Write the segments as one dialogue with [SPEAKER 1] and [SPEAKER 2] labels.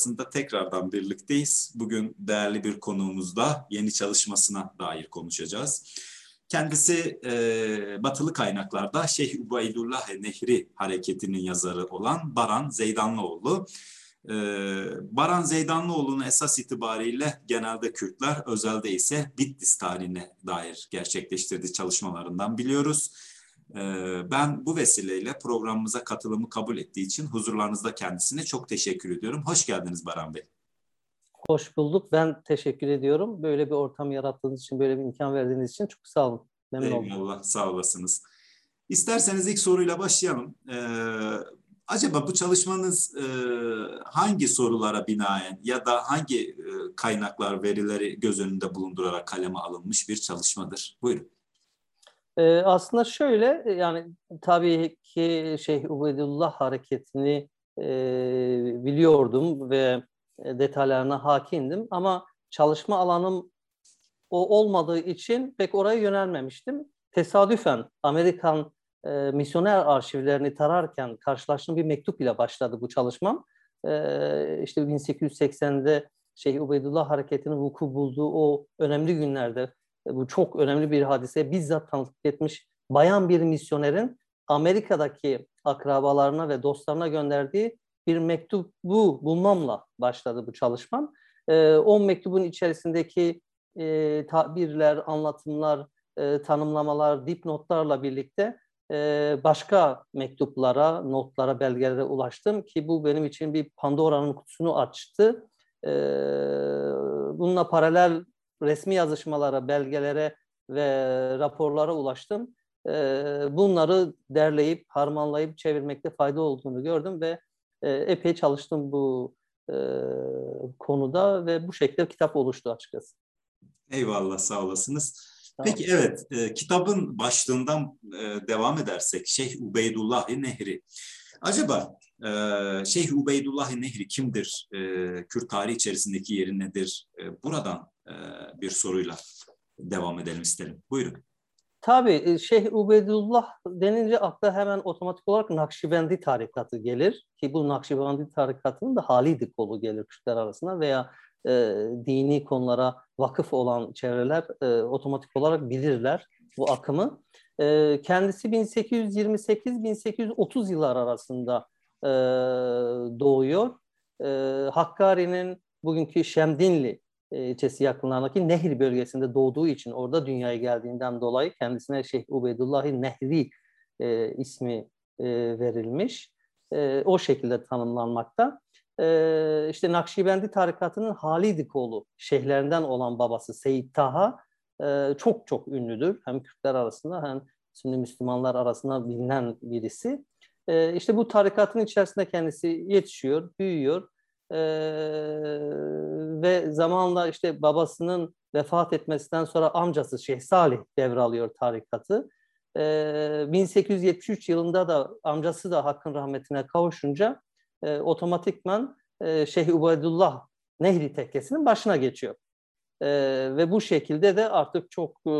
[SPEAKER 1] Haftasında tekrardan birlikteyiz. Bugün değerli bir konuğumuzla yeni çalışmasına dair konuşacağız. Kendisi e, batılı kaynaklarda Şeyh Ubaydullah Nehri hareketinin yazarı olan Baran Zeydanlıoğlu. E, Baran Zeydanlıoğlu'nun esas itibariyle genelde Kürtler, özelde ise Bitlis tarihine dair gerçekleştirdiği çalışmalarından biliyoruz. Ee, ben bu vesileyle programımıza katılımı kabul ettiği için huzurlarınızda kendisine çok teşekkür ediyorum. Hoş geldiniz Baran Bey.
[SPEAKER 2] Hoş bulduk. Ben teşekkür ediyorum. Böyle bir ortam yarattığınız için, böyle bir imkan verdiğiniz için çok sağ olun.
[SPEAKER 1] Memnun Eyvallah, oldum. sağ olasınız. İsterseniz ilk soruyla başlayalım. Ee, acaba bu çalışmanız e, hangi sorulara binaen ya da hangi e, kaynaklar, verileri göz önünde bulundurarak kaleme alınmış bir çalışmadır? Buyurun.
[SPEAKER 2] E, aslında şöyle yani tabii ki Şeyh Ubeydullah hareketini e, biliyordum ve detaylarına hakimdim ama çalışma alanım o olmadığı için pek oraya yönelmemiştim. Tesadüfen Amerikan e, misyoner arşivlerini tararken karşılaştığım bir mektup ile başladı bu çalışmam. E, işte 1880'de Şeyh Ubeydullah hareketinin vuku bulduğu o önemli günlerde bu çok önemli bir hadise bizzat tanıklık etmiş bayan bir misyonerin Amerika'daki akrabalarına ve dostlarına gönderdiği bir mektubu bulmamla başladı bu çalışmam. E, o mektubun içerisindeki e, tabirler, anlatımlar, e, tanımlamalar, dipnotlarla birlikte e, başka mektuplara, notlara, belgelere ulaştım ki bu benim için bir Pandora'nın kutusunu açtı. E, bununla paralel resmi yazışmalara, belgelere ve raporlara ulaştım. Bunları derleyip, harmanlayıp çevirmekte fayda olduğunu gördüm ve epey çalıştım bu konuda ve bu şekilde kitap oluştu açıkçası.
[SPEAKER 1] Eyvallah, sağ olasınız. Peki evet, e, kitabın başlığından e, devam edersek Şeyh Ubeydullah Nehri. Acaba e, Şeyh Ubeydullah Nehri kimdir? E, Kürt tarihi içerisindeki yeri nedir? E, buradan e, bir soruyla devam edelim isterim. Buyurun.
[SPEAKER 2] Tabii e, Şeyh Ubeydullah denince akla hemen otomatik olarak Nakşibendi tarikatı gelir ki bu Nakşibendi tarikatının da Halidi kolu gelir Kürtler arasında veya e, dini konulara vakıf olan çevreler e, otomatik olarak bilirler bu akımı. E, kendisi 1828-1830 yıllar arasında e, doğuyor. E, Hakkari'nin bugünkü Şemdinli e, ilçesi yakınlarındaki Nehir bölgesinde doğduğu için orada dünyaya geldiğinden dolayı kendisine Şeyh Ubeydullahi Nehri e, ismi e, verilmiş. E, o şekilde tanımlanmakta. E, işte Nakşibendi tarikatının Halid kolu şeyhlerinden olan babası Seyyid Taha e, çok çok ünlüdür. Hem Kürtler arasında hem Sünni Müslümanlar arasında bilinen birisi. E, işte bu tarikatın içerisinde kendisi yetişiyor, büyüyor e, ve zamanla işte babasının vefat etmesinden sonra amcası Şeyh Salih devralıyor tarikatı. E, 1873 yılında da amcası da Hakk'ın rahmetine kavuşunca e, otomatikman e, Şeyh Ubaydullah Nehri Tekkesi'nin başına geçiyor. E, ve bu şekilde de artık çok e,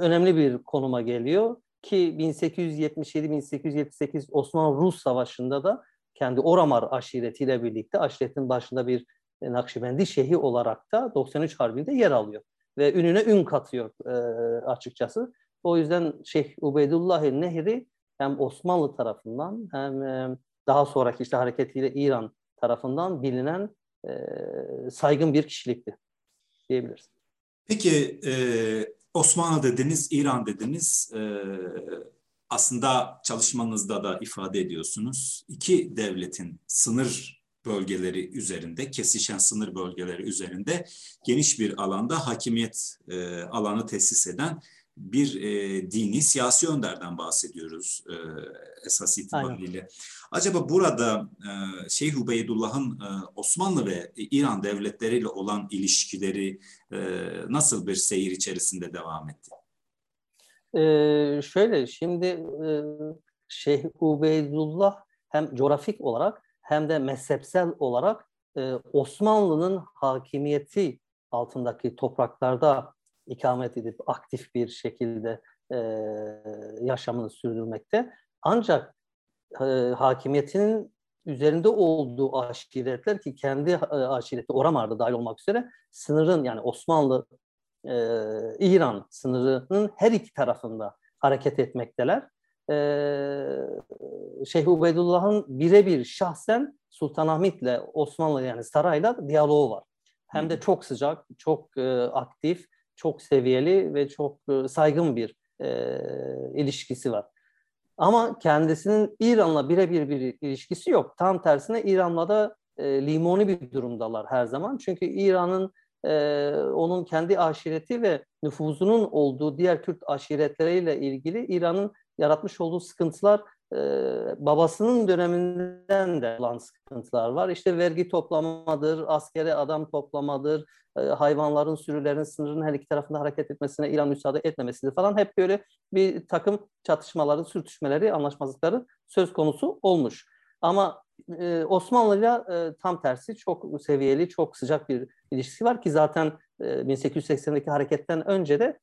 [SPEAKER 2] önemli bir konuma geliyor ki 1877-1878 Osmanlı-Rus Savaşı'nda da kendi Oramar aşiretiyle birlikte aşiretin başında bir e, Nakşibendi şeyhi olarak da 93 Harbi'nde yer alıyor. Ve ününe ün katıyor e, açıkçası. O yüzden Şeyh Ubeydullah Nehri hem Osmanlı tarafından hem e, daha sonraki işte hareketiyle İran tarafından bilinen e, saygın bir kişilikti diyebiliriz.
[SPEAKER 1] Peki e, Osmanlı dediniz, İran dediniz. E, aslında çalışmanızda da ifade ediyorsunuz. İki devletin sınır bölgeleri üzerinde, kesişen sınır bölgeleri üzerinde geniş bir alanda hakimiyet e, alanı tesis eden bir e, dini siyasi önderden bahsediyoruz e, esas itibariyle. Aynen. Acaba burada e, Şeyh Ubeydullah'ın e, Osmanlı ve İran devletleriyle olan ilişkileri e, nasıl bir seyir içerisinde devam etti?
[SPEAKER 2] Ee, şöyle şimdi e, Şeyh Ubeydullah hem coğrafik olarak hem de mezhepsel olarak e, Osmanlı'nın hakimiyeti altındaki topraklarda ikamet edip aktif bir şekilde e, yaşamını sürdürmekte. Ancak e, hakimiyetinin üzerinde olduğu aşiretler ki kendi aşireti Oramar'da dahil olmak üzere sınırın yani Osmanlı e, İran sınırının her iki tarafında hareket etmekteler. E, Şeyh Ubeydullah'ın birebir şahsen Sultanahmet'le Osmanlı yani sarayla diyaloğu var. Hem de çok sıcak, çok e, aktif, çok seviyeli ve çok e, saygın bir e, ilişkisi var. Ama kendisinin İran'la birebir bir ilişkisi yok. Tam tersine İran'la da e, limoni bir durumdalar her zaman. Çünkü İran'ın e, onun kendi aşireti ve nüfuzunun olduğu diğer Kürt aşiretleriyle ilgili İran'ın yaratmış olduğu sıkıntılar e, babasının döneminden de olan sıkıntılar var. İşte vergi toplamadır, askere adam toplamadır, e, hayvanların, sürülerin sınırın her iki tarafında hareket etmesine İran müsaade etmemesidir falan. Hep böyle bir takım çatışmaları, sürtüşmeleri, anlaşmazlıkları söz konusu olmuş. Ama Osmanlı'yla tam tersi çok seviyeli, çok sıcak bir ilişkisi var ki zaten e, 1880'deki hareketten önce de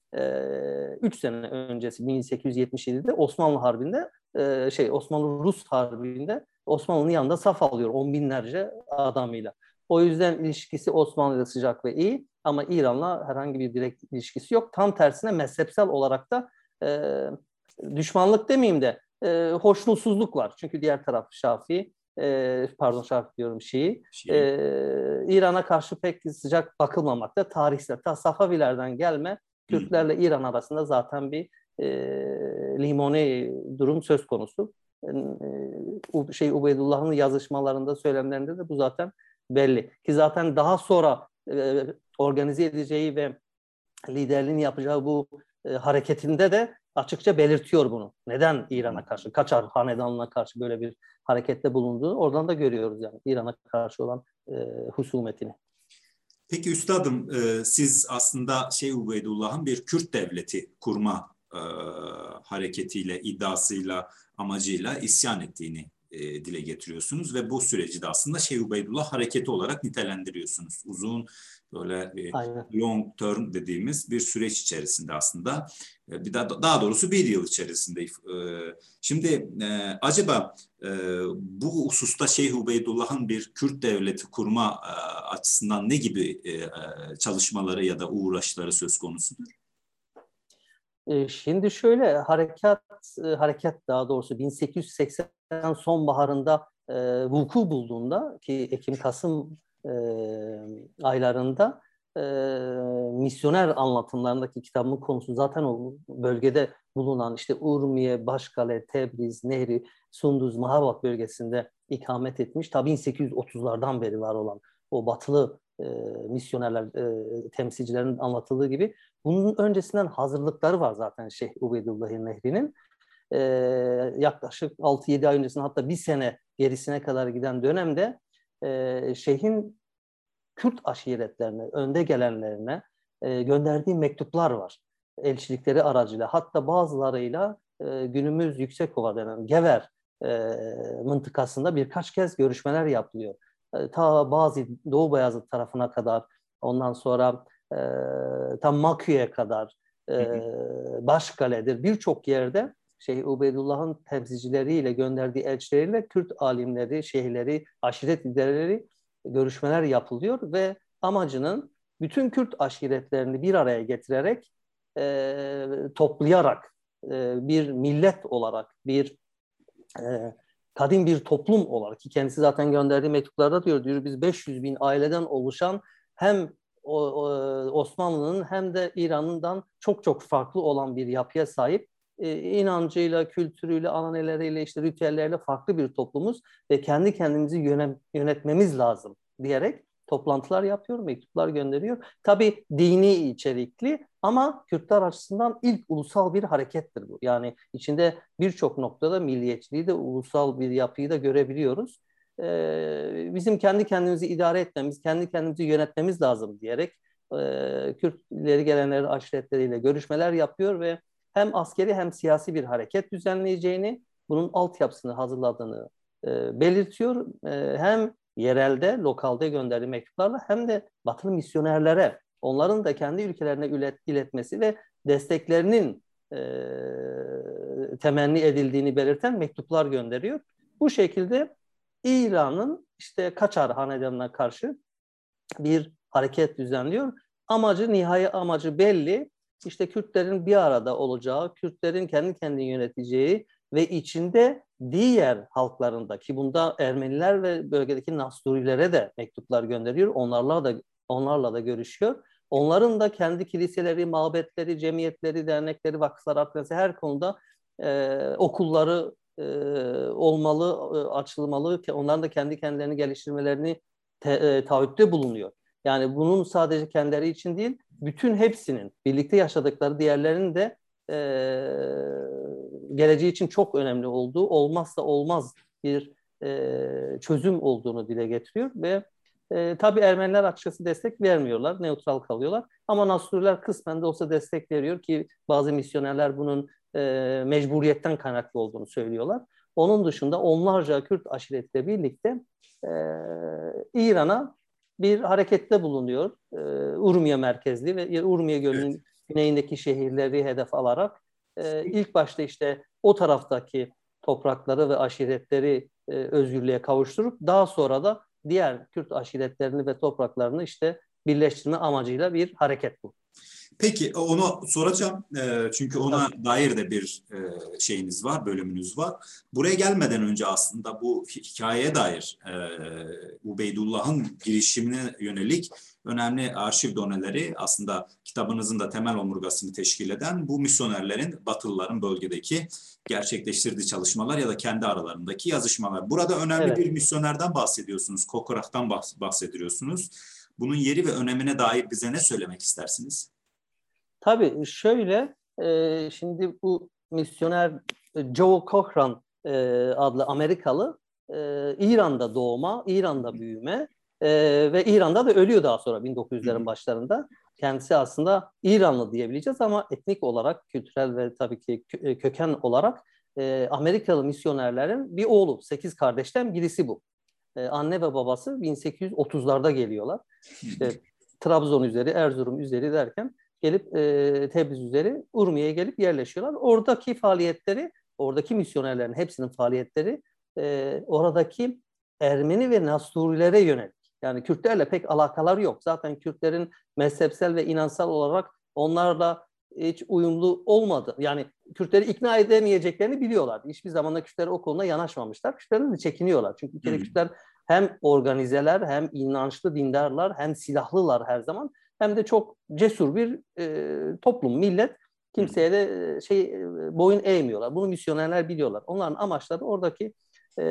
[SPEAKER 2] 3 e, sene öncesi 1877'de Osmanlı Harbi'nde şey Osmanlı-Rus Harbi'nde Osmanlı'nın yanında saf alıyor on binlerce adamıyla. O yüzden ilişkisi Osmanlı ile sıcak ve iyi ama İran'la herhangi bir direkt ilişkisi yok. Tam tersine mezhepsel olarak da düşmanlık demeyeyim de hoşnutsuzluk var. Çünkü diğer taraf Şafii, e, pardon Şafii diyorum Şii, Şii. E, İran'a karşı pek sıcak bakılmamakta. Tarihsel, ta Safavilerden gelme Türklerle İran arasında zaten bir e, limoni durum söz konusu. E, şey Ubeydullah'ın yazışmalarında, söylemlerinde de bu zaten belli. Ki zaten daha sonra e, organize edeceği ve liderliğini yapacağı bu e, hareketinde de açıkça belirtiyor bunu. Neden İran'a karşı, Kaçar Hanedanlığı'na karşı böyle bir harekette bulunduğunu oradan da görüyoruz yani İran'a karşı olan e, husumetini.
[SPEAKER 1] Peki üstadım e, siz aslında şey Ubeydullah'ın bir Kürt devleti kurma e, hareketiyle, iddiasıyla, amacıyla isyan ettiğini e, dile getiriyorsunuz ve bu süreci de aslında Şeyh Ubeydullah hareketi olarak nitelendiriyorsunuz. Uzun böyle bir long term dediğimiz bir süreç içerisinde aslında e, bir daha, daha doğrusu bir yıl içerisinde. E, şimdi e, acaba e, bu hususta Şeyh Ubeydullah'ın bir Kürt devleti kurma e, açısından ne gibi e, e çalışmaları ya da uğraşları söz konusudur?
[SPEAKER 2] Şimdi şöyle harekat harekat daha doğrusu 1880 sonbaharında e, vuku bulduğunda ki Ekim Kasım e, aylarında e, misyoner anlatımlarındaki kitabın konusu zaten o bölgede bulunan işte Urmiye, Başkale, Tebriz, Nehri, Sunduz, Mahabat bölgesinde ikamet etmiş. Tabi 1830'lardan beri var olan o batılı e, misyonerler, e, temsilcilerin anlatıldığı gibi bunun öncesinden hazırlıkları var zaten Şeyh Ubeydullah'ın Nehri'nin. E, yaklaşık 6-7 ay öncesinde hatta bir sene gerisine kadar giden dönemde e, Şeyh'in Kürt aşiretlerine, önde gelenlerine e, gönderdiği mektuplar var. Elçilikleri aracıyla hatta bazılarıyla e, günümüz Yüksekova denen Gever e, mıntıkasında birkaç kez görüşmeler yapılıyor. E, ta bazı Doğu Beyazıt tarafına kadar ondan sonra e, tam Makü'ye kadar e, Başkale'dir birçok yerde Şeyh Ubeydullah'ın temsilcileriyle gönderdiği elçileriyle Kürt alimleri, şeyhleri, aşiret liderleri görüşmeler yapılıyor ve amacının bütün Kürt aşiretlerini bir araya getirerek e, toplayarak e, bir millet olarak bir e, kadim bir toplum olarak ki kendisi zaten gönderdiği mektuplarda diyor diyor biz 500 bin aileden oluşan hem Osmanlı'nın hem de İran'dan çok çok farklı olan bir yapıya sahip e, inancıyla, kültürüyle, ananeleriyle, işte ritüellerle farklı bir toplumuz ve kendi kendimizi yönetmemiz lazım diyerek toplantılar yapıyor, mektuplar gönderiyor. Tabii dini içerikli ama Kürtler açısından ilk ulusal bir harekettir bu. Yani içinde birçok noktada milliyetçiliği de ulusal bir yapıyı da görebiliyoruz. Bizim kendi kendimizi idare etmemiz, kendi kendimizi yönetmemiz lazım diyerek e, Kürtleri gelenlerin aşiretleriyle görüşmeler yapıyor ve hem askeri hem siyasi bir hareket düzenleyeceğini, bunun altyapısını hazırladığını belirtiyor. Hem yerelde, lokalde gönderdiği mektuplarla hem de batılı misyonerlere onların da kendi ülkelerine ilet, iletmesi ve desteklerinin temenni edildiğini belirten mektuplar gönderiyor. Bu şekilde İran'ın işte Kaçar hanedanına karşı bir hareket düzenliyor. Amacı, nihai amacı belli. İşte Kürtlerin bir arada olacağı, Kürtlerin kendi kendini yöneteceği ve içinde diğer halklarında ki bunda Ermeniler ve bölgedeki Nasturilere de mektuplar gönderiyor. Onlarla da onlarla da görüşüyor. Onların da kendi kiliseleri, mabetleri, cemiyetleri, dernekleri, vakıflar, arkası her konuda e, okulları e, olmalı, e, açılmalı. Onların da kendi kendilerini geliştirmelerini te, e, taahhütte bulunuyor. Yani bunun sadece kendileri için değil, bütün hepsinin birlikte yaşadıkları diğerlerinin de e, geleceği için çok önemli olduğu, olmazsa olmaz bir e, çözüm olduğunu dile getiriyor ve e, tabii Ermeniler açıkçası destek vermiyorlar, neutral kalıyorlar. Ama Nasuriler kısmen de olsa destek veriyor ki bazı misyonerler bunun e, mecburiyetten kaynaklı olduğunu söylüyorlar. Onun dışında onlarca Kürt aşiretiyle birlikte e, İran'a bir harekette bulunuyor. E, Urmiye merkezli ve Urmiye Gölü'nün evet. güneyindeki şehirleri hedef alarak e, ilk başta işte o taraftaki toprakları ve aşiretleri e, özgürlüğe kavuşturup daha sonra da diğer Kürt aşiretlerini ve topraklarını işte birleştirme amacıyla bir hareket bu.
[SPEAKER 1] Peki onu soracağım e, çünkü ona dair de bir e, şeyiniz var, bölümünüz var. Buraya gelmeden önce aslında bu hikayeye dair e, Ubeydullah'ın girişimine yönelik önemli arşiv doneleri aslında kitabınızın da temel omurgasını teşkil eden bu misyonerlerin, Batılıların bölgedeki gerçekleştirdiği çalışmalar ya da kendi aralarındaki yazışmalar. Burada önemli evet. bir misyonerden bahsediyorsunuz, Kokorak'tan bahsediyorsunuz. Bunun yeri ve önemine dair bize ne söylemek istersiniz?
[SPEAKER 2] Tabii şöyle, e, şimdi bu misyoner e, Joe Cochran e, adlı Amerikalı e, İran'da doğma, İran'da büyüme e, ve İran'da da ölüyor daha sonra 1900'lerin başlarında. Kendisi aslında İranlı diyebileceğiz ama etnik olarak, kültürel ve tabii ki e, köken olarak e, Amerikalı misyonerlerin bir oğlu. Sekiz kardeşten birisi bu. E, anne ve babası 1830'larda geliyorlar. İşte Trabzon üzeri, Erzurum üzeri derken gelip e, Tebriz üzeri Urmiye'ye gelip yerleşiyorlar. Oradaki faaliyetleri, oradaki misyonerlerin hepsinin faaliyetleri e, oradaki Ermeni ve Nasturilere yönelik. Yani Kürtlerle pek alakaları yok. Zaten Kürtlerin mezhepsel ve inansal olarak onlarla hiç uyumlu olmadı. Yani Kürtleri ikna edemeyeceklerini biliyorlar. Hiçbir zaman da Kürtler o konuda yanaşmamışlar. Kürtlerden de çekiniyorlar. Çünkü bir Kürtler hem organizeler, hem inançlı dindarlar, hem silahlılar her zaman. Hem de çok cesur bir e, toplum, millet. Kimseye de şey boyun eğmiyorlar. Bunu misyonerler biliyorlar. Onların amaçları oradaki e,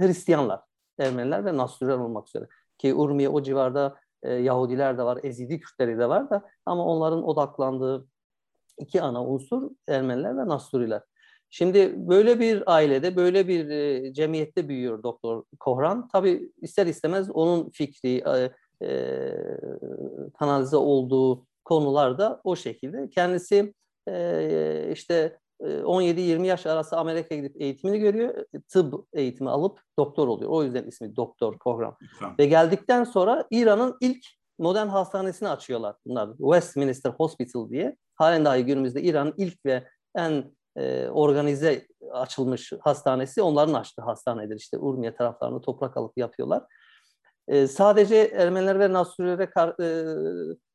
[SPEAKER 2] Hristiyanlar, Ermeniler ve Nasuriler olmak üzere. Ki Urmiye o civarda e, Yahudiler de var, Ezidi Kürtleri de var da ama onların odaklandığı iki ana unsur Ermeniler ve Nasturiler. Şimdi böyle bir ailede, böyle bir e, cemiyette büyüyor Doktor Kohran. Tabii ister istemez onun fikri, e, e, kanalize olduğu konularda o şekilde. Kendisi e, işte 17-20 yaş arası Amerika'ya gidip eğitimini görüyor. Tıp eğitimi alıp doktor oluyor. O yüzden ismi Doktor Kohran. Tamam. Ve geldikten sonra İran'ın ilk modern hastanesini açıyorlar bunlar. Westminster Hospital diye. Halen dahi günümüzde İran'ın ilk ve en e, organize açılmış hastanesi onların açtığı hastanedir. İşte Urmiye taraflarını toprak alıp yapıyorlar. E, sadece Ermeniler ve Nasurilere e,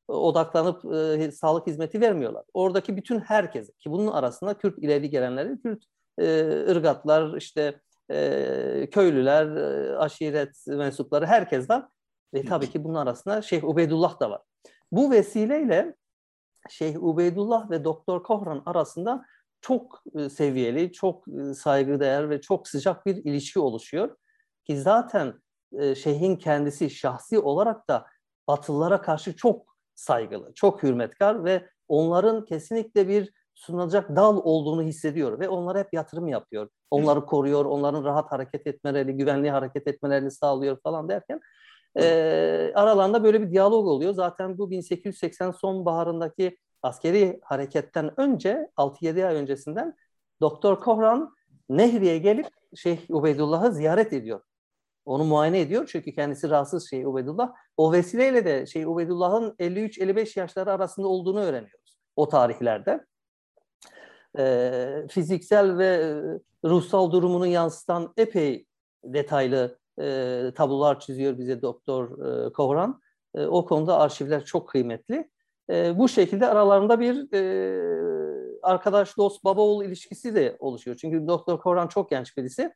[SPEAKER 2] odaklanıp e, sağlık hizmeti vermiyorlar. Oradaki bütün herkes ki bunun arasında Kürt ileri gelenleri, Kürt e, ırgatlar, işte e, köylüler, e, aşiret mensupları herkes var. Ve tabii ki bunun arasında Şeyh Ubeydullah da var. Bu vesileyle Şeyh Ubeydullah ve Doktor Kohran arasında çok e, seviyeli, çok e, saygıdeğer ve çok sıcak bir ilişki oluşuyor. Ki zaten e, şeyhin kendisi şahsi olarak da Batılılara karşı çok saygılı, çok hürmetkar ve onların kesinlikle bir sunulacak dal olduğunu hissediyor ve onlara hep yatırım yapıyor. Onları koruyor, onların rahat hareket etmeleri, güvenli hareket etmelerini sağlıyor falan derken e, aralarında böyle bir diyalog oluyor. Zaten bu 1880 sonbaharındaki askeri hareketten önce 6-7 ay öncesinden Doktor Kohran Nehri'ye gelip Şeyh Ubeydullah'ı ziyaret ediyor. Onu muayene ediyor çünkü kendisi rahatsız Şeyh Ubeydullah. O vesileyle de Şeyh Ubeydullah'ın 53-55 yaşları arasında olduğunu öğreniyoruz o tarihlerde. Ee, fiziksel ve ruhsal durumunu yansıtan epey detaylı e, tablolar çiziyor bize Doktor e, Kovran. E, o konuda arşivler çok kıymetli. E, bu şekilde aralarında bir e, arkadaş, dost, baba oğul ilişkisi de oluşuyor. Çünkü Doktor Kovran çok genç birisi.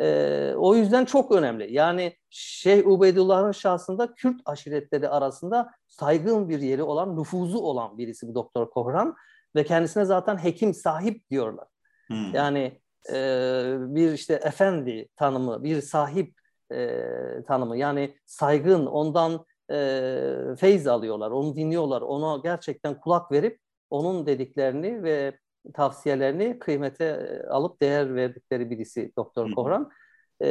[SPEAKER 2] E, o yüzden çok önemli. Yani Şeyh Ubeydullah'ın şahsında Kürt aşiretleri arasında saygın bir yeri olan, nüfuzu olan birisi bu Doktor Kovran. Ve kendisine zaten hekim sahip diyorlar. Hmm. Yani e, bir işte efendi tanımı, bir sahip e, tanımı. Yani saygın, ondan e, feyz alıyorlar, onu dinliyorlar, ona gerçekten kulak verip onun dediklerini ve tavsiyelerini kıymete alıp değer verdikleri birisi Doktor Kohran. E,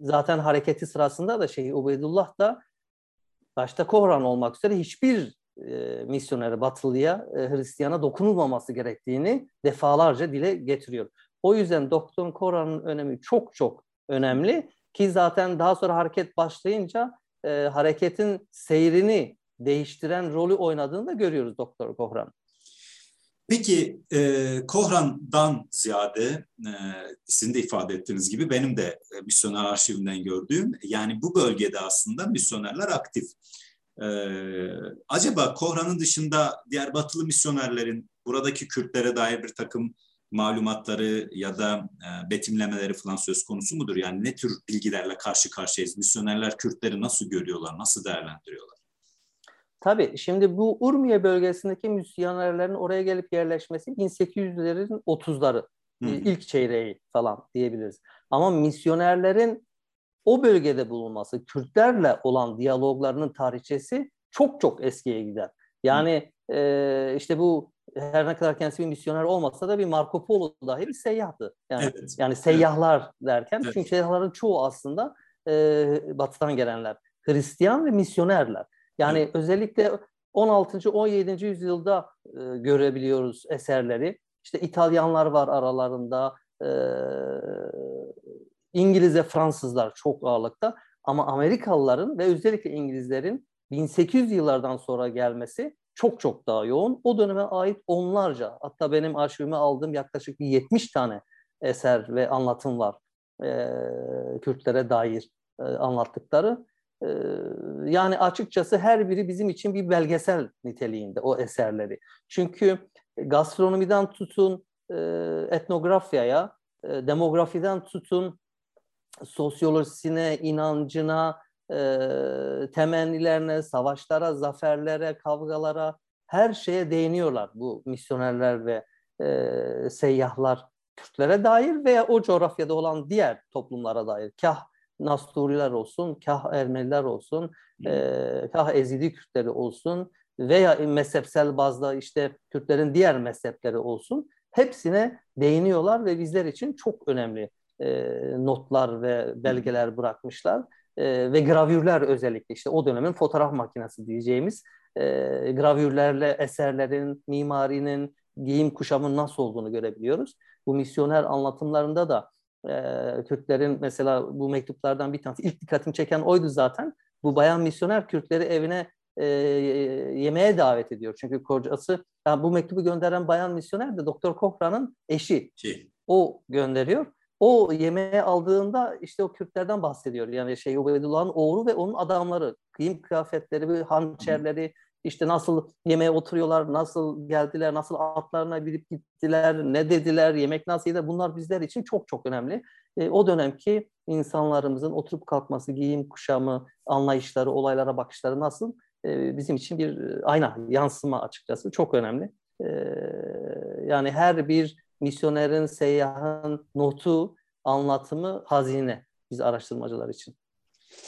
[SPEAKER 2] zaten hareketi sırasında da şey Ubeydullah da başta Kohran olmak üzere hiçbir e, misyoneri Batılı'ya, e, Hristiyana dokunulmaması gerektiğini defalarca dile getiriyor. O yüzden Doktor Kohran'ın önemi çok çok önemli ki zaten daha sonra hareket başlayınca e, hareketin seyrini değiştiren rolü oynadığını da görüyoruz Doktor Kohran.
[SPEAKER 1] Peki e, Kohran'dan ziyade e, sizin de ifade ettiğiniz gibi benim de e, misyoner arşivinden gördüğüm yani bu bölgede aslında misyonerler aktif. E, acaba Kohran'ın dışında diğer batılı misyonerlerin buradaki Kürtlere dair bir takım malumatları ya da e, betimlemeleri falan söz konusu mudur? Yani ne tür bilgilerle karşı karşıyayız? Misyonerler Kürtleri nasıl görüyorlar, nasıl değerlendiriyorlar?
[SPEAKER 2] Tabii şimdi bu Urmiye bölgesindeki misyonerlerin oraya gelip yerleşmesi 1800'lerin 30'ları Hı. ilk çeyreği falan diyebiliriz. Ama misyonerlerin o bölgede bulunması, Kürtlerle olan diyaloglarının tarihçesi çok çok eskiye gider. Yani e, işte bu her ne kadar kendisi bir misyoner olmasa da bir Marco Polo dahi bir seyyahtı. Yani, evet. yani seyyahlar evet. derken evet. çünkü seyyahların çoğu aslında e, batıdan gelenler. Hristiyan ve misyonerler. Yani evet. özellikle 16. 17. yüzyılda e, görebiliyoruz eserleri. İşte İtalyanlar var aralarında, e, İngiliz ve Fransızlar çok ağırlıkta. Ama Amerikalıların ve özellikle İngilizlerin 1800 yıllardan sonra gelmesi çok çok daha yoğun. O döneme ait onlarca hatta benim arşivime aldığım yaklaşık 70 tane eser ve anlatım var. E, Kürtlere dair e, anlattıkları. E, yani açıkçası her biri bizim için bir belgesel niteliğinde o eserleri. Çünkü gastronomiden tutun e, etnografyaya, e, demografiden tutun sosyolojisine, inancına, e, temennilerine, savaşlara, zaferlere, kavgalara, her şeye değiniyorlar bu misyonerler ve seyyahlar Kürtlere dair veya o coğrafyada olan diğer toplumlara dair. Kah Nasturiler olsun, kah Ermeniler olsun, e, kah Ezidi Kürtleri olsun veya mezhepsel bazda işte Kürtlerin diğer mezhepleri olsun. Hepsine değiniyorlar ve bizler için çok önemli e, notlar ve belgeler bırakmışlar e, ve gravürler özellikle işte o dönemin fotoğraf makinesi diyeceğimiz e, gravürlerle eserlerin, mimarinin, giyim kuşamın nasıl olduğunu görebiliyoruz. Bu misyoner anlatımlarında da e, Kürtlerin mesela bu mektuplardan bir tanesi ilk dikkatimi çeken oydu zaten. Bu bayan misyoner Kürtleri evine e, yemeğe davet ediyor. Çünkü kocası yani bu mektubu gönderen bayan misyoner de Doktor Kohran'ın eşi. Şey. O gönderiyor o yemeğe aldığında işte o Kürtlerden bahsediyor. Yani şey Ubeydullah'ın oğlu ve onun adamları, kıyım kıyafetleri, hançerleri, işte nasıl yemeğe oturuyorlar, nasıl geldiler, nasıl atlarına binip gittiler, ne dediler, yemek nasılydı bunlar bizler için çok çok önemli. E, o dönemki insanlarımızın oturup kalkması, giyim, kuşamı, anlayışları, olaylara bakışları nasıl e, bizim için bir e, ayna, yansıma açıkçası çok önemli. E, yani her bir misyonerin, seyyahın notu, anlatımı hazine biz araştırmacılar için.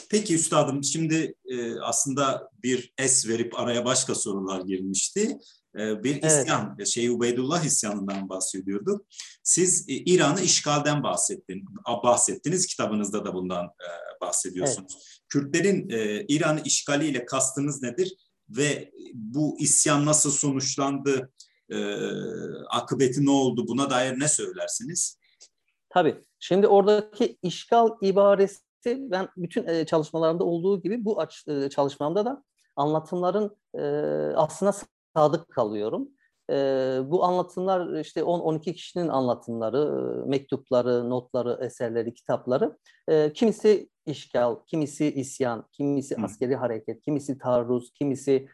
[SPEAKER 1] Peki üstadım şimdi e, aslında bir es verip araya başka sorular girmişti. E, bir isyan, evet. Şeyh Ubeydullah isyanından bahsediyorduk. Siz e, İran'ı işgalden bahsettin, bahsettiniz. Kitabınızda da bundan e, bahsediyorsunuz. Evet. Kürtlerin e, İran'ı işgaliyle kastınız nedir? Ve bu isyan nasıl sonuçlandı? e, akıbeti ne oldu buna dair ne söylersiniz?
[SPEAKER 2] Tabii. Şimdi oradaki işgal ibaresi ben bütün e, çalışmalarımda olduğu gibi bu aç, e, çalışmamda da anlatımların e, aslına sadık kalıyorum. E, bu anlatımlar işte 10-12 kişinin anlatımları, mektupları, notları, eserleri, kitapları. E, kimisi işgal, kimisi isyan, kimisi askeri hareket, kimisi taarruz, kimisi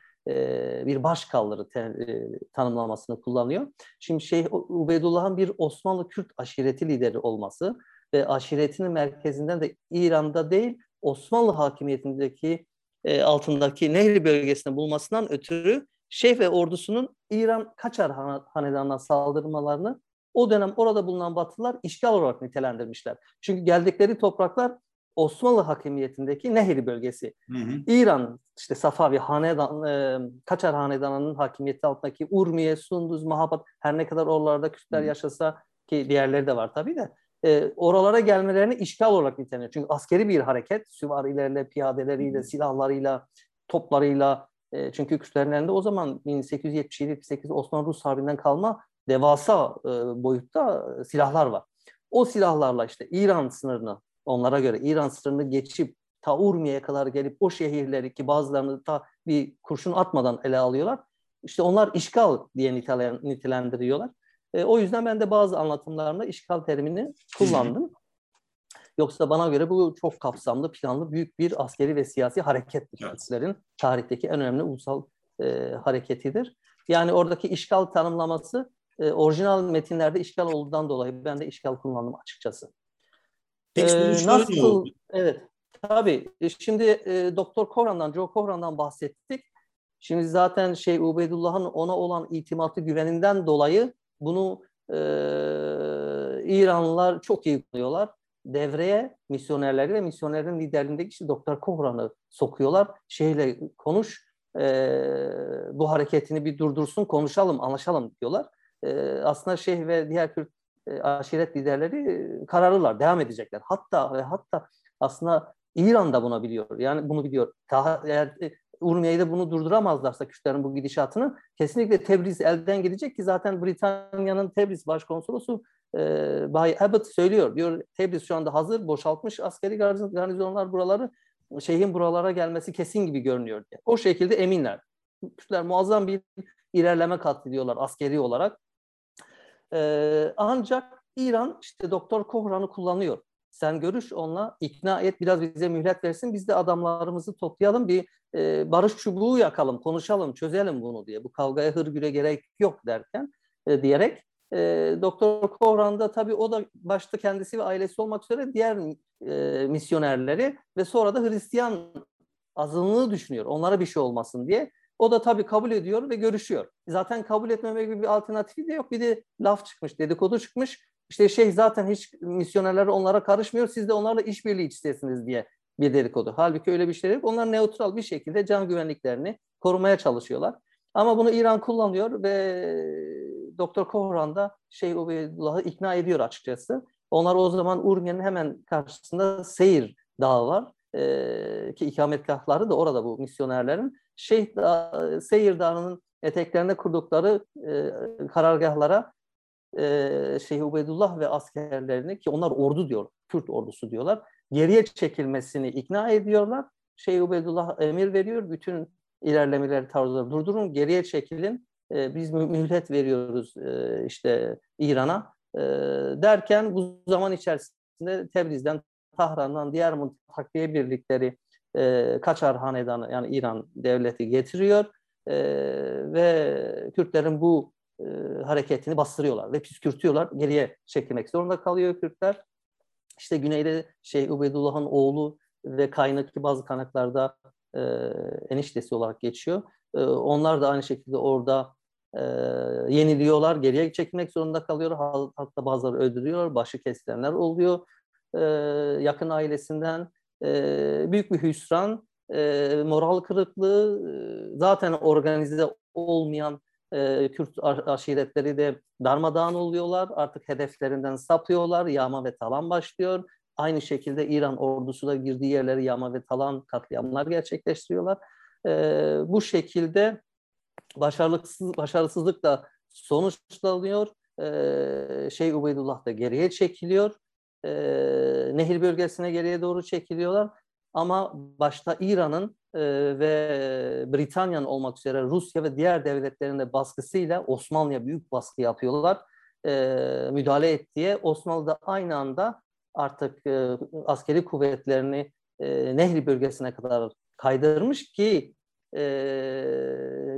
[SPEAKER 2] bir başkaldırı te, e, tanımlamasını kullanıyor. Şimdi Şeyh Ubeydullah'ın bir Osmanlı Kürt aşireti lideri olması ve aşiretinin merkezinden de İran'da değil Osmanlı hakimiyetindeki e, altındaki Nehri bölgesinde bulmasından ötürü Şeyh ve ordusunun İran Kaçar hanedanına saldırmalarını o dönem orada bulunan Batılılar işgal olarak nitelendirmişler. Çünkü geldikleri topraklar Osmanlı hakimiyetindeki Nehri bölgesi. Hı hı. İran işte Safavi hanedan e, Kaçar hanedanının hakimiyeti altındaki Urmiye, Sunduz, Mahabat her ne kadar oralarda Kürtler hı. yaşasa ki diğerleri de var tabii de e, oralara gelmelerini işgal olarak niteleniyor. Çünkü askeri bir hareket süvarilerle, piyadeleriyle, silahlarıyla, toplarıyla e, çünkü Kürtlerin elinde o zaman 1877-78 Osmanlı-Rus Harbi'nden kalma devasa e, boyutta silahlar var. O silahlarla işte İran sınırını onlara göre İran sınırını geçip ta Urmiye'ye kadar gelip o şehirleri ki bazılarını ta bir kurşun atmadan ele alıyorlar. İşte onlar işgal diye nitelendiriyorlar. E, o yüzden ben de bazı anlatımlarında işgal terimini kullandım. Yoksa bana göre bu çok kapsamlı, planlı, büyük bir askeri ve siyasi harekettir. Türklerin tarihteki en önemli ulusal e, hareketidir. Yani oradaki işgal tanımlaması e, orijinal metinlerde işgal olduğundan dolayı ben de işgal kullandım açıkçası. Peki, ee, nasıl? Evet, tabii. E, şimdi e, Doktor Kohran'dan, Joe Kohran'dan bahsettik. Şimdi zaten şey Ubeydullah'ın ona olan itimatı güveninden dolayı bunu e, İranlılar çok iyi buluyorlar. Devreye misyonerleri ve misyonerin liderliğindeki işte Doktor Kohran'ı sokuyorlar. Şeyle konuş, e, bu hareketini bir durdursun, konuşalım, anlaşalım diyorlar. E, aslında şeyh ve diğer Kürt e, aşiret liderleri kararlılar, devam edecekler. Hatta ve hatta aslında İran da bunu biliyor. Yani bunu biliyor. Daha, eğer Urmiye'yi de bunu durduramazlarsa Kürtlerin bu gidişatını kesinlikle Tebriz elden gidecek ki zaten Britanya'nın Tebriz başkonsolosu e, Bay Abbott söylüyor. Diyor Tebriz şu anda hazır, boşaltmış askeri garnizonlar buraları şeyhin buralara gelmesi kesin gibi görünüyor diye. O şekilde eminler. Kürtler muazzam bir ilerleme kat ediyorlar askeri olarak. E, ancak İran işte Doktor Kohran'ı kullanıyor. Sen görüş onunla ikna et biraz bize mühlet versin biz de adamlarımızı toplayalım bir e, barış çubuğu yakalım konuşalım çözelim bunu diye bu kavgaya hırgüre gerek yok derken e, diyerek e, Doktor Kohran da tabii o da başta kendisi ve ailesi olmak üzere diğer e, misyonerleri ve sonra da Hristiyan azınlığı düşünüyor. Onlara bir şey olmasın diye. O da tabii kabul ediyor ve görüşüyor. Zaten kabul etmemek gibi bir alternatifi de yok. Bir de laf çıkmış, dedikodu çıkmış. İşte şey zaten hiç misyonerler onlara karışmıyor. Siz de onlarla işbirliği içtesiniz diye bir dedikodu. Halbuki öyle bir şey yok. Onlar neutral bir şekilde can güvenliklerini korumaya çalışıyorlar. Ama bunu İran kullanıyor ve Doktor Kohran da Şeyh Ubeydullah'ı ikna ediyor açıkçası. Onlar o zaman Urmiye'nin hemen karşısında Seyir Dağı var. Ee, ki ikametgahları da orada bu misyonerlerin. Şeyh Dağı, Seyir Dağı'nın eteklerinde kurdukları e, karargahlara e, Şeyh Ubeydullah ve askerlerini ki onlar ordu diyor, Kürt ordusu diyorlar. Geriye çekilmesini ikna ediyorlar. Şeyh Ubeydullah emir veriyor. Bütün ilerlemeleri tarzları durdurun, geriye çekilin. E, biz mühlet veriyoruz e, işte İran'a. E, derken bu zaman içerisinde Tebriz'den, Tahran'dan diğer takviye birlikleri e, Kaçar Hanedanı yani İran devleti getiriyor. E, ve Kürtlerin bu e, hareketini bastırıyorlar ve püskürtüyorlar. Geriye çekilmek zorunda kalıyor Kürtler. İşte güneyde şey Ubeydullah'ın oğlu ve kaynaktaki bazı kaynaklarda e, eniştesi olarak geçiyor. E, onlar da aynı şekilde orada e, yeniliyorlar, geriye çekilmek zorunda kalıyor. Hatta bazıları öldürüyor, başı kesilenler oluyor. E, yakın ailesinden e, büyük bir hüsran, e, moral kırıklığı, e, zaten organize olmayan e, Kürt aşiretleri de darmadağın oluyorlar. Artık hedeflerinden sapıyorlar. Yağma ve talan başlıyor. Aynı şekilde İran ordusu da girdiği yerleri yağma ve talan katliamlar gerçekleştiriyorlar. E, bu şekilde başarısız, başarısızlık da sonuçlanıyor. E, şey Ubeydullah da geriye çekiliyor. E, nehir bölgesine geriye doğru çekiliyorlar. Ama başta İran'ın e, ve Britanya'nın olmak üzere Rusya ve diğer devletlerin de baskısıyla Osmanlı'ya büyük baskı yapıyorlar. E, müdahale et diye Osmanlı da aynı anda artık e, askeri kuvvetlerini e, Nehri bölgesine kadar kaydırmış ki e,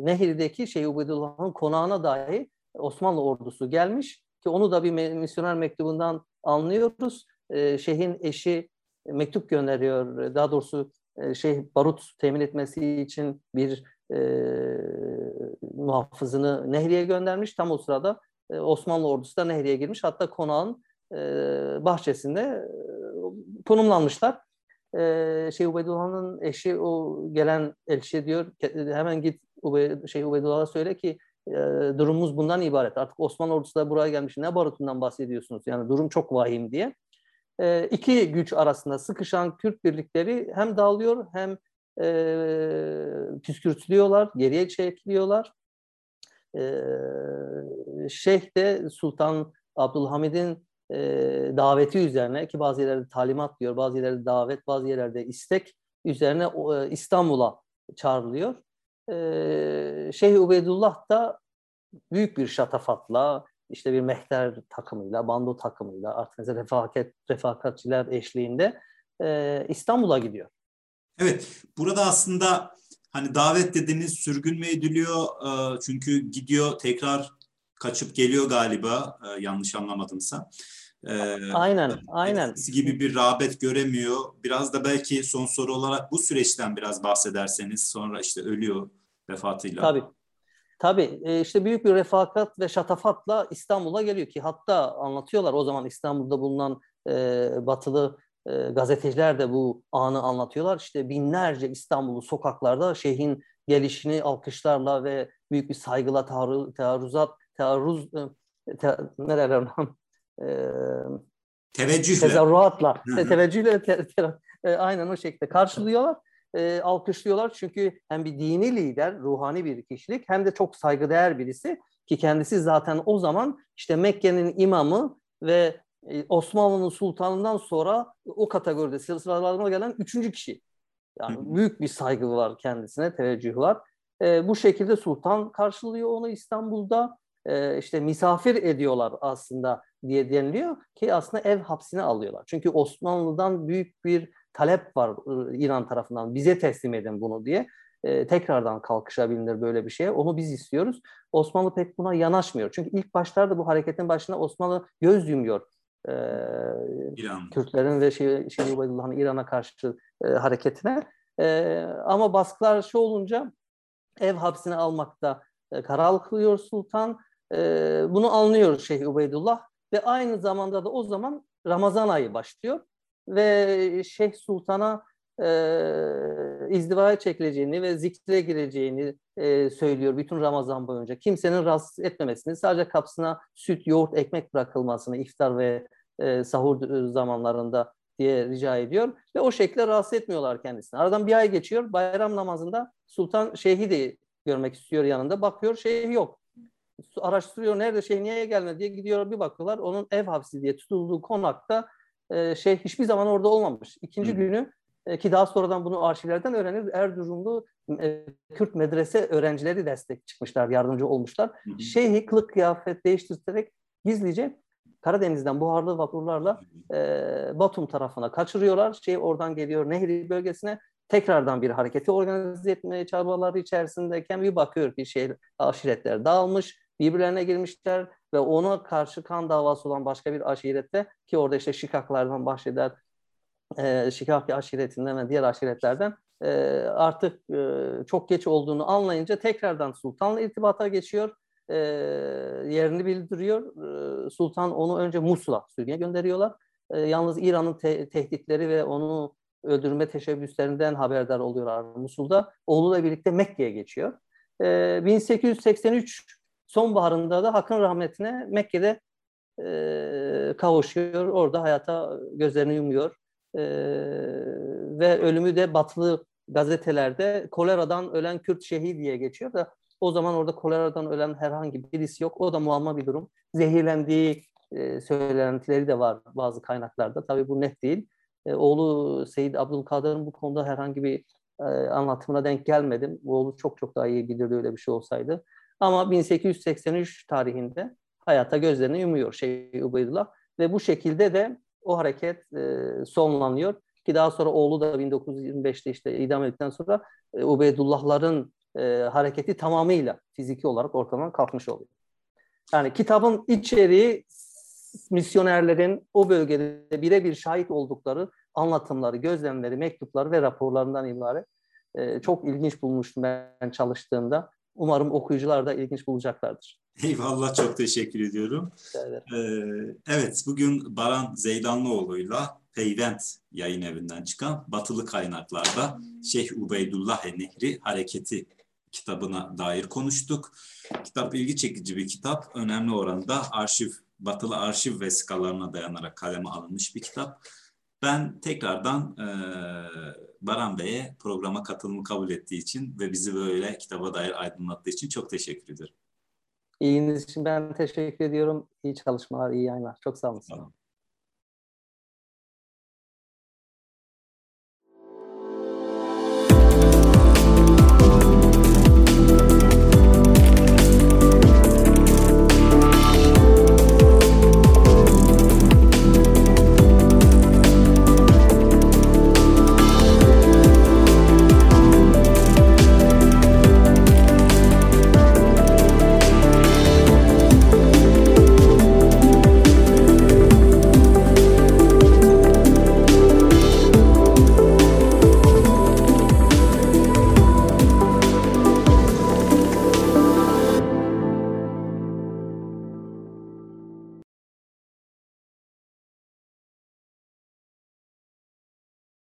[SPEAKER 2] Nehri'deki şey Ubeydullah'ın konağına dahi Osmanlı ordusu gelmiş ki onu da bir misyoner mektubundan anlıyoruz. E, şeyhin eşi mektup gönderiyor. Daha doğrusu e, şey barut temin etmesi için bir e, muhafızını Nehri'ye göndermiş. Tam o sırada e, Osmanlı ordusu da Nehri'ye girmiş. Hatta konağın e, bahçesinde e, konumlanmışlar. E, şey Ubeydullah'ın eşi o gelen elçi diyor hemen git Ubey, şey Ubeydullah'a söyle ki e, durumumuz bundan ibaret. Artık Osmanlı ordusu da buraya gelmiş. Ne barutundan bahsediyorsunuz? Yani durum çok vahim diye. E, iki güç arasında sıkışan Kürt birlikleri hem dağılıyor hem e, püskürtülüyorlar, geriye çekiliyorlar. E, Şeyh de Sultan Abdülhamid'in e, daveti üzerine ki bazı yerlerde talimat diyor, bazı yerlerde davet, bazı yerlerde istek üzerine e, İstanbul'a çağrılıyor. E, Şeyh Ubeydullah da büyük bir şatafatla işte bir mehter takımıyla, bando takımıyla artık mesela refakat, refakatçiler eşliğinde e, İstanbul'a gidiyor.
[SPEAKER 1] Evet, burada aslında hani davet dediğiniz sürgün mü ediliyor? E, çünkü gidiyor tekrar kaçıp geliyor galiba e, yanlış anlamadımsa.
[SPEAKER 2] E, aynen, aynen.
[SPEAKER 1] gibi bir rağbet göremiyor. Biraz da belki son soru olarak bu süreçten biraz bahsederseniz sonra işte ölüyor vefatıyla.
[SPEAKER 2] Tabii. Tabii e, işte büyük bir refakat ve şatafatla İstanbul'a geliyor ki hatta anlatıyorlar o zaman İstanbul'da bulunan e, batılı e, gazeteciler de bu anı anlatıyorlar. İşte binlerce İstanbul'u sokaklarda şeyhin gelişini alkışlarla ve büyük bir saygıyla taarruzat, taarruz, te, ne derler
[SPEAKER 1] teveccühle.
[SPEAKER 2] Tezarruatla, teveccühle te, te, aynen o şekilde karşılıyorlar e, alkışlıyorlar. Çünkü hem bir dini lider, ruhani bir kişilik hem de çok saygıdeğer birisi ki kendisi zaten o zaman işte Mekke'nin imamı ve e, Osmanlı'nın sultanından sonra o kategoride sıralarına gelen üçüncü kişi. Yani büyük bir saygı var kendisine, teveccüh var. E, bu şekilde sultan karşılıyor onu İstanbul'da. E, işte misafir ediyorlar aslında diye deniliyor ki aslında ev hapsine alıyorlar. Çünkü Osmanlı'dan büyük bir talep var İran tarafından bize teslim edin bunu diye. E, tekrardan kalkışabilir böyle bir şeye. Onu biz istiyoruz. Osmanlı pek buna yanaşmıyor. Çünkü ilk başlarda bu hareketin başına Osmanlı göz yumuyor. E, İran. Kürtlerin ve şey, şey Ubeydullah'ın İran'a karşı e, hareketine. E, ama baskılar şu olunca ev hapsine almakta e, karar kılıyor sultan. E, bunu anlıyor Şeyh Ubeydullah ve aynı zamanda da o zaman Ramazan ayı başlıyor ve Şeyh Sultan'a e, izdivaya çekileceğini ve zikre gireceğini e, söylüyor bütün Ramazan boyunca. Kimsenin rahatsız etmemesini, sadece kapısına süt, yoğurt, ekmek bırakılmasını iftar ve e, sahur zamanlarında diye rica ediyor. Ve o şekilde rahatsız etmiyorlar kendisini. Aradan bir ay geçiyor. Bayram namazında Sultan Şeyh'i de görmek istiyor yanında. Bakıyor şeyh yok. Araştırıyor nerede şeyh niye gelmedi diye gidiyor bir bakıyorlar. Onun ev hapsi diye tutulduğu konakta e, şey hiçbir zaman orada olmamış. İkinci Hı. günü e, ki daha sonradan bunu arşivlerden öğrenir. Erzurumlu e, Kürt medrese öğrencileri destek çıkmışlar, yardımcı olmuşlar. Hı Şeyhi kılık kıyafet değiştirerek gizlice Karadeniz'den buharlı vapurlarla e, Batum tarafına kaçırıyorlar. Şey oradan geliyor Nehri bölgesine tekrardan bir hareketi organize etmeye çabaları içerisindeyken bir bakıyor ki şey aşiretler dağılmış, birbirlerine girmişler ve ona karşı kan davası olan başka bir aşirette ki orada işte Şikaklardan bahseder, e, Şikaki aşiretinden ve diğer aşiretlerden e, artık e, çok geç olduğunu anlayınca tekrardan sultanla irtibata geçiyor. E, yerini bildiriyor. E, Sultan onu önce Musul'a sürgüne gönderiyorlar. E, yalnız İran'ın te- tehditleri ve onu öldürme teşebbüslerinden haberdar oluyorlar Musul'da. Oğluyla birlikte Mekke'ye geçiyor. E, 1883 sonbaharında da Hakk'ın rahmetine Mekke'de e, kavuşuyor. Orada hayata gözlerini yumuyor. E, ve ölümü de batılı gazetelerde koleradan ölen Kürt şehit diye geçiyor da o zaman orada koleradan ölen herhangi birisi yok. O da muamma bir durum. Zehirlendiği e, söylentileri de var bazı kaynaklarda. Tabii bu net değil. E, oğlu Seyyid Abdülkadir'in bu konuda herhangi bir e, anlatımına denk gelmedim. Oğlu çok çok daha iyi bilirdi öyle bir şey olsaydı. Ama 1883 tarihinde hayata gözlerini yumuyor Şeyh Ubeydullah ve bu şekilde de o hareket e, sonlanıyor. Ki daha sonra oğlu da 1925'te işte idam edildikten sonra e, Ubeydullahların e, hareketi tamamıyla fiziki olarak ortadan kalkmış oluyor. Yani kitabın içeriği misyonerlerin o bölgede birebir şahit oldukları anlatımları, gözlemleri, mektupları ve raporlarından ibaret. E, çok ilginç bulmuştum ben çalıştığımda. Umarım okuyucular da ilginç bulacaklardır.
[SPEAKER 1] Eyvallah çok teşekkür ediyorum. Ee, evet bugün Baran Zeydanlıoğlu'yla Peyvent yayın evinden çıkan batılı kaynaklarda Şeyh Ubeydullah Nehri Hareketi kitabına dair konuştuk. Kitap ilgi çekici bir kitap. Önemli oranda arşiv, batılı arşiv vesikalarına dayanarak kaleme alınmış bir kitap. Ben tekrardan e, Baran Bey'e programa katılımı kabul ettiği için ve bizi böyle kitaba dair aydınlattığı için çok teşekkür ederim.
[SPEAKER 2] İyiniz için ben teşekkür ediyorum. İyi çalışmalar, iyi yayınlar. Çok sağ olun. Olun.